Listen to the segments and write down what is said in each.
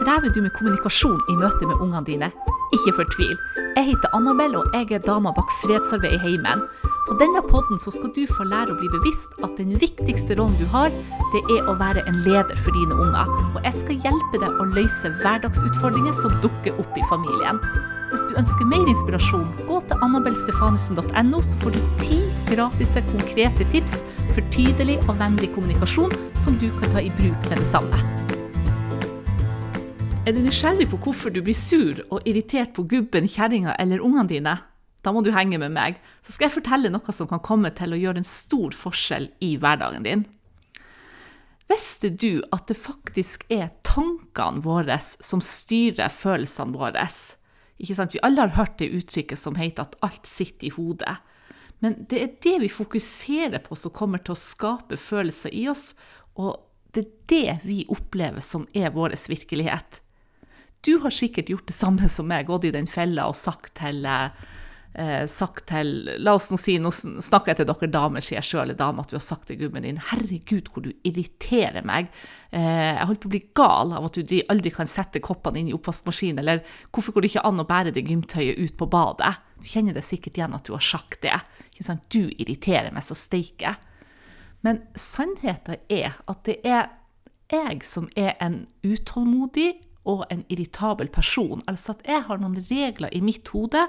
Strever du med kommunikasjon i møte med ungene dine? Ikke fortvil. Jeg heter Annabelle, og jeg er dama bak fredsarbeid i heimen. På denne podden skal du få lære å bli bevisst at den viktigste rollen du har, det er å være en leder for dine unger. Og jeg skal hjelpe deg å løse hverdagsutfordringer som dukker opp i familien. Hvis du ønsker mer inspirasjon, gå til annabelstefanussen.no, så får du ti gratis konkrete tips for tydelig og vennlig kommunikasjon som du kan ta i bruk med det samme. Er du nysgjerrig på hvorfor du blir sur og irritert på gubben, kjerringa eller ungene dine? Da må du henge med meg, så skal jeg fortelle noe som kan komme til å gjøre en stor forskjell i hverdagen din. Visste du at det faktisk er tankene våre som styrer følelsene våre? Ikke sant? Vi alle har hørt det uttrykket som heter at alt sitter i hodet. Men det er det vi fokuserer på som kommer til å skape følelser i oss, og det er det vi opplever som er vår virkelighet. Du har sikkert gjort det samme som meg, gått i den fella og sagt til, eh, sagt til La oss nå si, nå snakker jeg til dere damer, sier jeg sjøl, dame, at du har sagt til gubben din Herregud, hvor du irriterer meg. Eh, jeg holder på å bli gal av at du aldri kan sette koppene inn i oppvaskmaskinen. Eller hvorfor går det ikke an å bære det gymtøyet ut på badet? Du kjenner det sikkert igjen at du har sagt det. Du irriterer meg så steike. Men sannheten er at det er jeg som er en utålmodig og en irritabel person. Altså at jeg har noen regler i mitt hode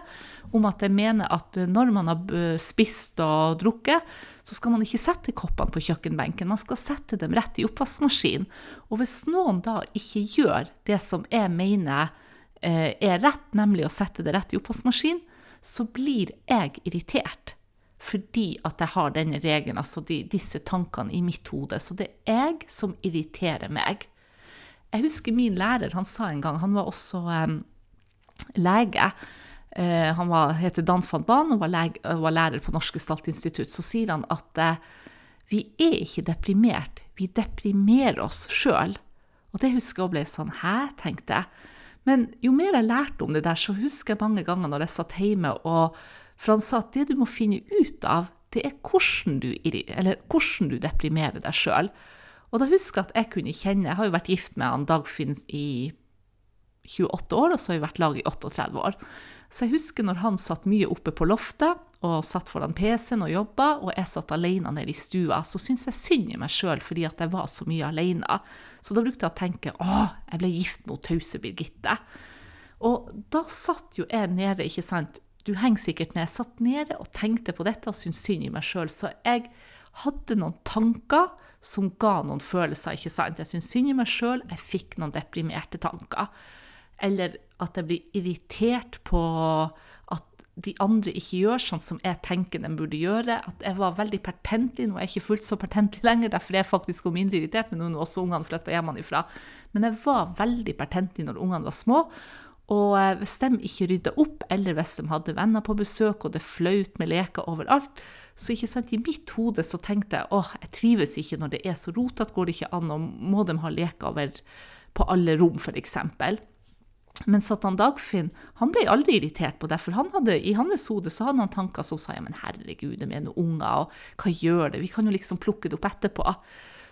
om at jeg mener at når man har spist og drukket, så skal man ikke sette koppene på kjøkkenbenken, man skal sette dem rett i oppvaskmaskinen. Og hvis noen da ikke gjør det som jeg mener eh, er rett, nemlig å sette det rett i oppvaskmaskinen, så blir jeg irritert. Fordi at jeg har denne regelen, altså de, disse tankene i mitt hode. Så det er jeg som irriterer meg. Jeg husker min lærer, han sa en gang Han var også um, lege. Uh, han var, heter Dan van Ban og var, lege, var lærer på Norsk Gestaltinstitutt. Så sier han at uh, vi er ikke deprimert, vi deprimerer oss sjøl. Og det husker jeg og ble sånn Hæ? tenkte jeg. Men jo mer jeg lærte om det der, så husker jeg mange ganger når jeg satt hjemme, og for han sa at det du må finne ut av, det er hvordan du, hvordan du deprimerer deg sjøl. Og da husker jeg at jeg kunne kjenne Jeg har jo vært gift med han Dagfinn i 28 år, og så har vi vært lag i 38 år. Så jeg husker når han satt mye oppe på loftet og satt foran PC-en og jobba, og jeg satt alene nede i stua, så syntes jeg synd i meg sjøl fordi at jeg var så mye alene. Så da brukte jeg å tenke å, jeg ble gift mot tause Birgitte. Og da satt jo jeg nede, ikke sant, du henger sikkert ned, jeg satt nede og tenkte på dette og syntes synd i meg sjøl, så jeg hadde noen tanker som ga noen følelser. ikke sant? Jeg syns synd i meg sjøl, jeg fikk noen deprimerte tanker. Eller at jeg blir irritert på at de andre ikke gjør sånn som jeg tenker de burde gjøre. At jeg var veldig pertentlig. Nå er jeg ikke fullt så pertentlig lenger, derfor er jeg faktisk mindre irritert nå når også ungene flytta hjemmefra. Men jeg var veldig pertentlig når ungene var små. Og eh, hvis de ikke rydda opp, eller hvis de hadde venner på besøk og det flaut med leker overalt, så ikke sant, i mitt hode så tenkte jeg åh, jeg trives ikke når det er så rotete, går det ikke an, og må de ha leker over på alle rom, f.eks. Men Satan Dagfinn han ble aldri irritert på det, for han hadde, i hans hode så hadde han tanker som sa ja, men herregud, de er noen unger, og hva gjør det, vi kan jo liksom plukke det opp etterpå.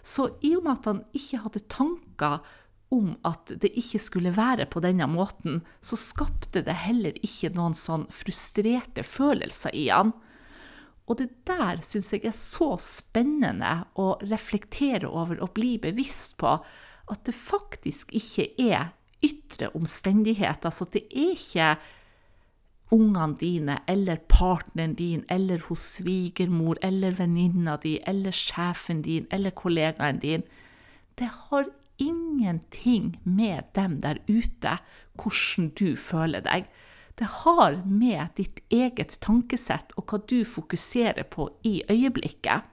Så i og med at han ikke hadde tanker om at det ikke skulle være på denne måten, så skapte det heller ikke noen sånn frustrerte følelser i han. Og det der syns jeg er så spennende å reflektere over og bli bevisst på at det faktisk ikke er ytre omstendigheter. Altså det er ikke ungene dine eller partneren din eller hos svigermor eller venninna di eller sjefen din eller kollegaen din. Det har ingenting med dem der ute, hvordan du føler deg. Det har med ditt eget tankesett og hva du fokuserer på i øyeblikket.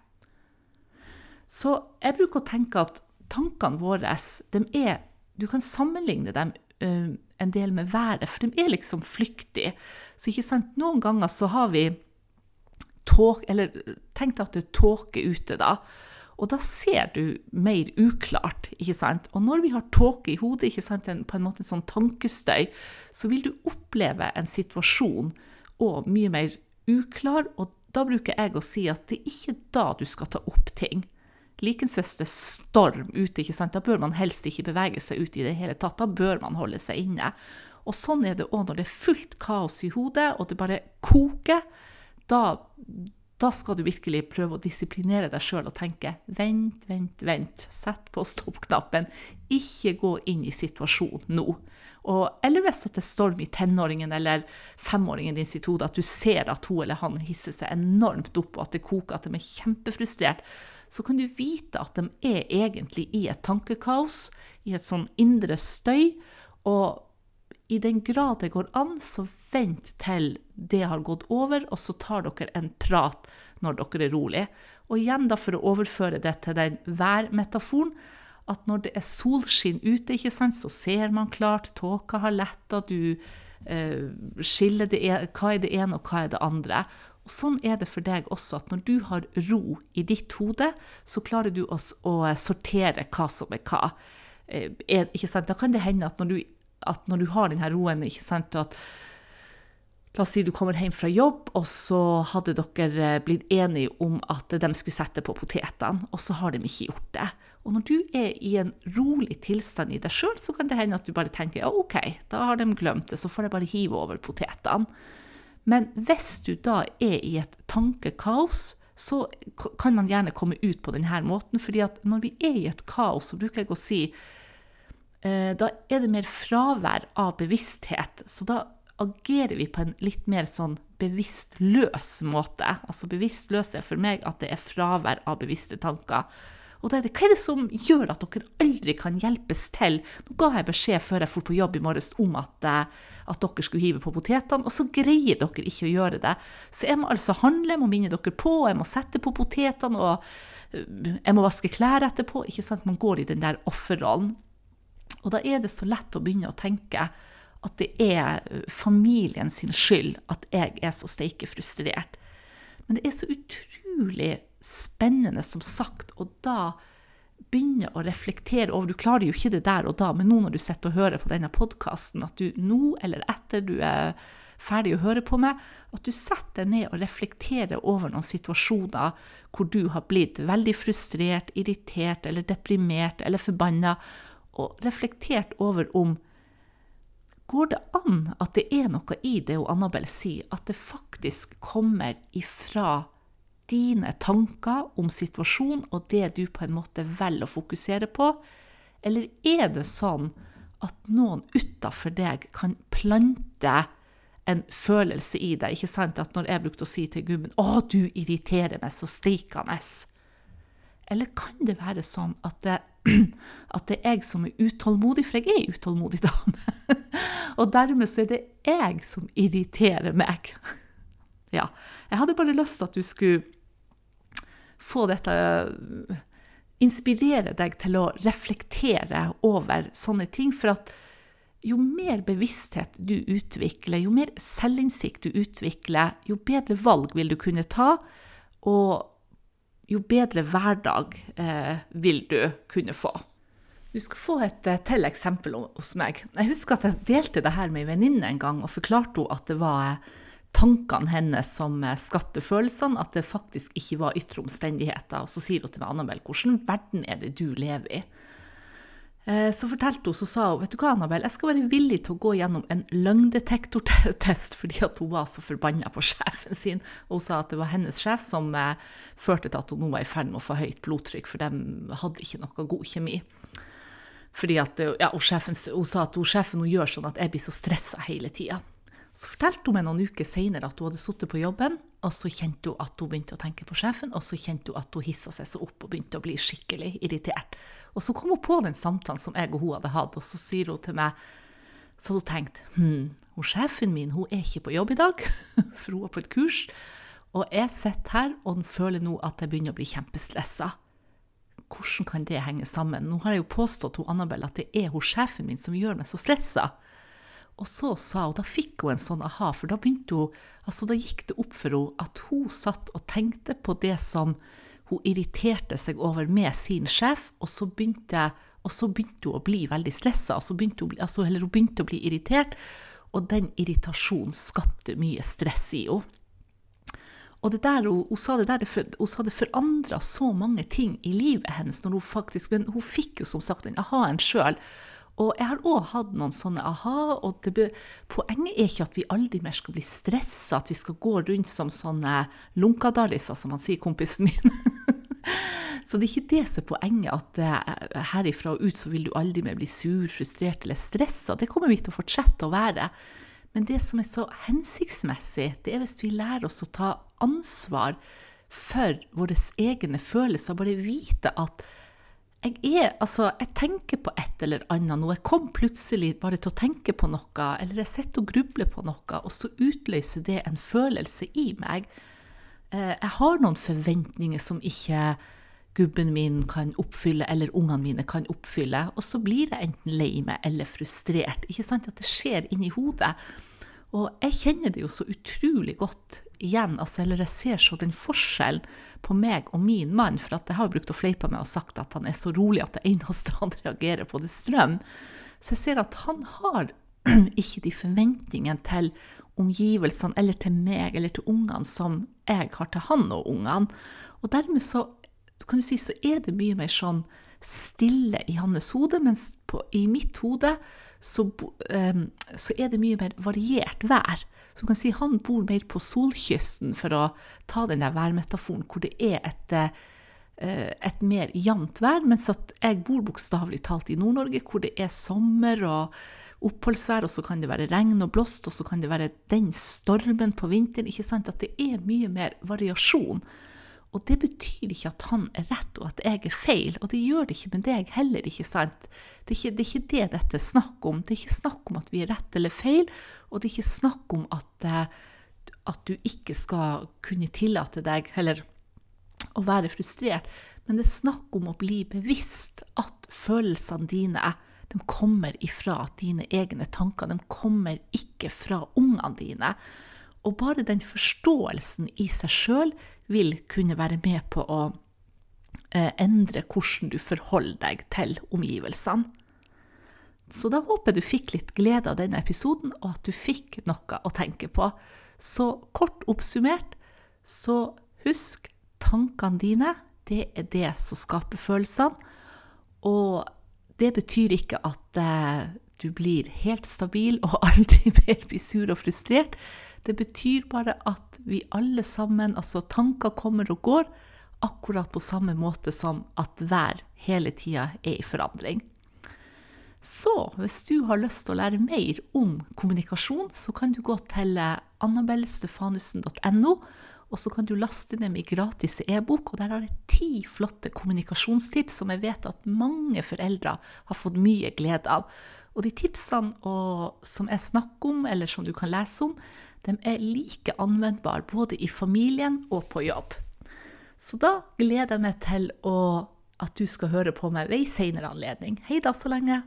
Så jeg bruker å tenke at tankene våre er Du kan sammenligne dem uh, en del med været, for de er liksom flyktige. Så ikke sant, noen ganger så har vi tåke Eller tenk deg at det er tåke ute, da. Og da ser du mer uklart. ikke sant? Og når vi har tåke i hodet, ikke sant, en, på en måte en sånn tankestøy, så vil du oppleve en situasjon og mye mer uklar. Og da bruker jeg å si at det er ikke da du skal ta opp ting. Likens hvis det er storm ute, ikke sant? da bør man helst ikke bevege seg ut i det hele tatt. Da bør man holde seg inne. Og sånn er det òg når det er fullt kaos i hodet, og det bare koker. Da, da skal du virkelig prøve å disiplinere deg sjøl og tenke vent, vent, vent. Sett på stopp-knappen. Ikke gå inn i situasjonen nå. Og, eller hvis det er storm i tenåringen eller femåringen din sitt hode, at du ser at hun eller han hisser seg enormt opp, og at det koker, at de er kjempefrustrert, så kan du vite at de er egentlig i et tankekaos, i et sånn indre støy. Og i den grad det går an, så vent til det har gått over, og så tar dere en prat når dere er rolig. Og igjen, da for å overføre det til den værmetaforen, at når det er solskinn ute, ikke sant, så ser man klart, tåka har letta, du eh, skiller det, hva er det ene og hva er det andre. Og Sånn er det for deg også, at når du har ro i ditt hode, så klarer du å, å sortere hva som er hva. Eh, er? Da kan det hende at når du, at når du har denne roen, ikke sant, at La oss si du kommer hjem fra jobb, og så hadde dere blitt enige om at de skulle sette på potetene, og så har de ikke gjort det. Og når du er i en rolig tilstand i deg sjøl, så kan det hende at du bare tenker ja, OK, da har de glemt det, så får jeg bare hive over potetene. Men hvis du da er i et tankekaos, så kan man gjerne komme ut på denne måten. fordi at når vi er i et kaos, så bruker jeg å si eh, da er det mer fravær av bevissthet. Så da agerer vi på en litt mer sånn bevisstløs måte. Altså bevisstløs er for meg at det er fravær av bevisste tanker. Og da er det, Hva er det som gjør at dere aldri kan hjelpes til? Nå ga jeg beskjed før jeg dro på jobb i morges om at, eh, at, dere skulle hive på potetene, og så greier dere ikke å gjøre det. Så jeg må altså handle, jeg må minne dere på, jeg må sette på potetene, og eh, jeg må vaske klær etterpå. ikke sant? Man går i den der offerrollen. Og da er det så lett å begynne å tenke at det er familien sin skyld at jeg er så steike frustrert. Men det er så utrolig spennende, som sagt, og da begynne å reflektere over Du klarer jo ikke det der og da, men nå når du sitter og hører på denne podkasten, at du nå eller etter du er ferdig å høre på meg, at du setter deg ned og reflekterer over noen situasjoner hvor du har blitt veldig frustrert, irritert eller deprimert eller forbanna, og reflektert over om Går det an at det er noe i det hun Annabelle sier, at det faktisk kommer ifra dine tanker om situasjonen og det du på en måte velger å fokusere på? Eller er det sånn at noen utafor deg kan plante en følelse i deg? Ikke sant at når jeg brukte å si til gubben 'Å, du irriterer meg så steikende', eller kan det være sånn at det, at det er jeg som er utålmodig, for jeg er en utålmodig dame. og dermed så er det jeg som irriterer meg. ja. Jeg hadde bare lyst til at du skulle få dette Inspirere deg til å reflektere over sånne ting. For at jo mer bevissthet du utvikler, jo mer selvinnsikt du utvikler, jo bedre valg vil du kunne ta, og jo bedre hverdag eh, vil du kunne få. Du skal få et eh, til eksempel hos meg. Jeg husker at jeg delte det her med ei venninne en gang og forklarte henne at det var eh, tankene hennes som eh, skapte følelsene, at det faktisk ikke var ytre omstendigheter. Og så sier hun til meg, Annabelle, hvordan verden er det du lever i? Eh, så fortalte hun, så sa hun, vet du hva, Annabelle, jeg skal være villig til å gå gjennom en løgndetektortest fordi at hun var så forbanna på sjefen sin. Og hun sa at det var hennes sjef som eh, førte til at hun nå var i ferd med å få høyt blodtrykk, for de hadde ikke noe god kjemi. Fordi at, ja, hun, sjefen, hun sa at hun, sjefen hun gjør sånn at jeg blir så stressa hele tida. Så fortalte hun meg noen uker senere at hun hadde sittet på jobben, og så kjente hun at hun begynte å tenke på sjefen, og så kjente hun at hun hissa seg så opp og begynte å bli skikkelig irritert. Og så kom hun på den samtalen som jeg og hun hadde hatt, og så sier hun til meg Så hadde hun tenkt hm, hun sjefen min hun er ikke på jobb i dag, for hun er på et kurs, og jeg sitter her og føler nå at jeg begynner å bli kjempestressa. Hvordan kan det henge sammen? Nå har jeg jo påstått til Annabelle at det er hun sjefen min som gjør meg så stressa. Og så sa hun, da fikk hun en sånn aha, for da begynte hun, altså da gikk det opp for henne at hun satt og tenkte på det som hun irriterte seg over med sin sjef, og så begynte, og så begynte hun å bli veldig stressa, altså altså, eller hun begynte å bli irritert, og den irritasjonen skapte mye stress i henne. Og det der, hun, hun sa det der, hun sa det forandra så mange ting i livet hennes. når Hun faktisk, men hun fikk jo som sagt den aha-en sjøl. Og jeg har òg hatt noen sånne aha. og Poenget er ikke at vi aldri mer skal bli stressa, at vi skal gå rundt som sånne lunkadaliser, som han sier, kompisen min. så det er ikke det som er poenget, at uh, herifra og ut så vil du aldri mer bli sur, frustrert eller stressa. Det kommer vi til å fortsette å være. Men det som er så hensiktsmessig, det er hvis vi lærer oss å ta ansvar for våre egne følelser. Bare vite at jeg er Altså, jeg tenker på et eller annet nå. Jeg kom plutselig bare til å tenke på noe, eller jeg sitter og grubler på noe, og så utløser det en følelse i meg. Eh, jeg har noen forventninger som ikke gubben min kan oppfylle, eller ungene mine kan oppfylle. Og så blir jeg enten lei meg eller frustrert. Ikke sant at det skjer inni hodet. Og jeg kjenner det jo så utrolig godt igjen, altså, eller jeg ser så den forskjellen på meg og min mann. For jeg har brukt å fleipe meg og sagt at han er så rolig at det eneste han reagerer på, det er strøm. Så jeg ser at han har ikke de forventningene til omgivelsene eller til meg eller til ungene som jeg har til han og ungene. Og dermed så kan du si, så er det mye mer sånn stille i hans hode, mens på, i mitt hode så, um, så, er det mye mer variert vær. Så kan si Han bor mer på solkysten, for å ta den der værmetaforen, hvor det er et, uh, et mer jevnt vær, mens at jeg bor bokstavelig talt i Nord-Norge, hvor det er sommer og oppholdsvær, og så kan det være regn og blåst, og så kan det være den stormen på vinteren. ikke sant? At det er mye mer variasjon. Og det betyr ikke at han er rett og at jeg er feil, og det gjør det ikke med deg heller, ikke sant? Det er ikke, det er ikke det dette er snakk om. Det er ikke snakk om at vi er rett eller feil, og det er ikke snakk om at, eh, at du ikke skal kunne tillate deg heller å være frustrert, men det er snakk om å bli bevisst at følelsene dine de kommer ifra dine egne tanker, de kommer ikke fra ungene dine. Og bare den forståelsen i seg sjøl vil kunne være med på å eh, endre hvordan du forholder deg til omgivelsene. Så da håper jeg du fikk litt glede av denne episoden, og at du fikk noe å tenke på. Så kort oppsummert, så husk tankene dine. Det er det som skaper følelsene. Og det betyr ikke at eh, du blir helt stabil og aldri mer blir sur og frustrert. Det betyr bare at vi alle sammen, altså tanker kommer og går, akkurat på samme måte som at vær hele tida er i forandring. Så hvis du har lyst til å lære mer om kommunikasjon, så kan du gå til annabellestefanussen.no, og så kan du laste ned min gratis e-bok. og Der har jeg ti flotte kommunikasjonstips som jeg vet at mange foreldre har fått mye glede av. Og de tipsene og, som jeg snakker om, eller som du kan lese om, de er like anvendbare både i familien og på jobb. Så da gleder jeg meg til å, at du skal høre på meg ved en senere anledning. Hei da så lenge.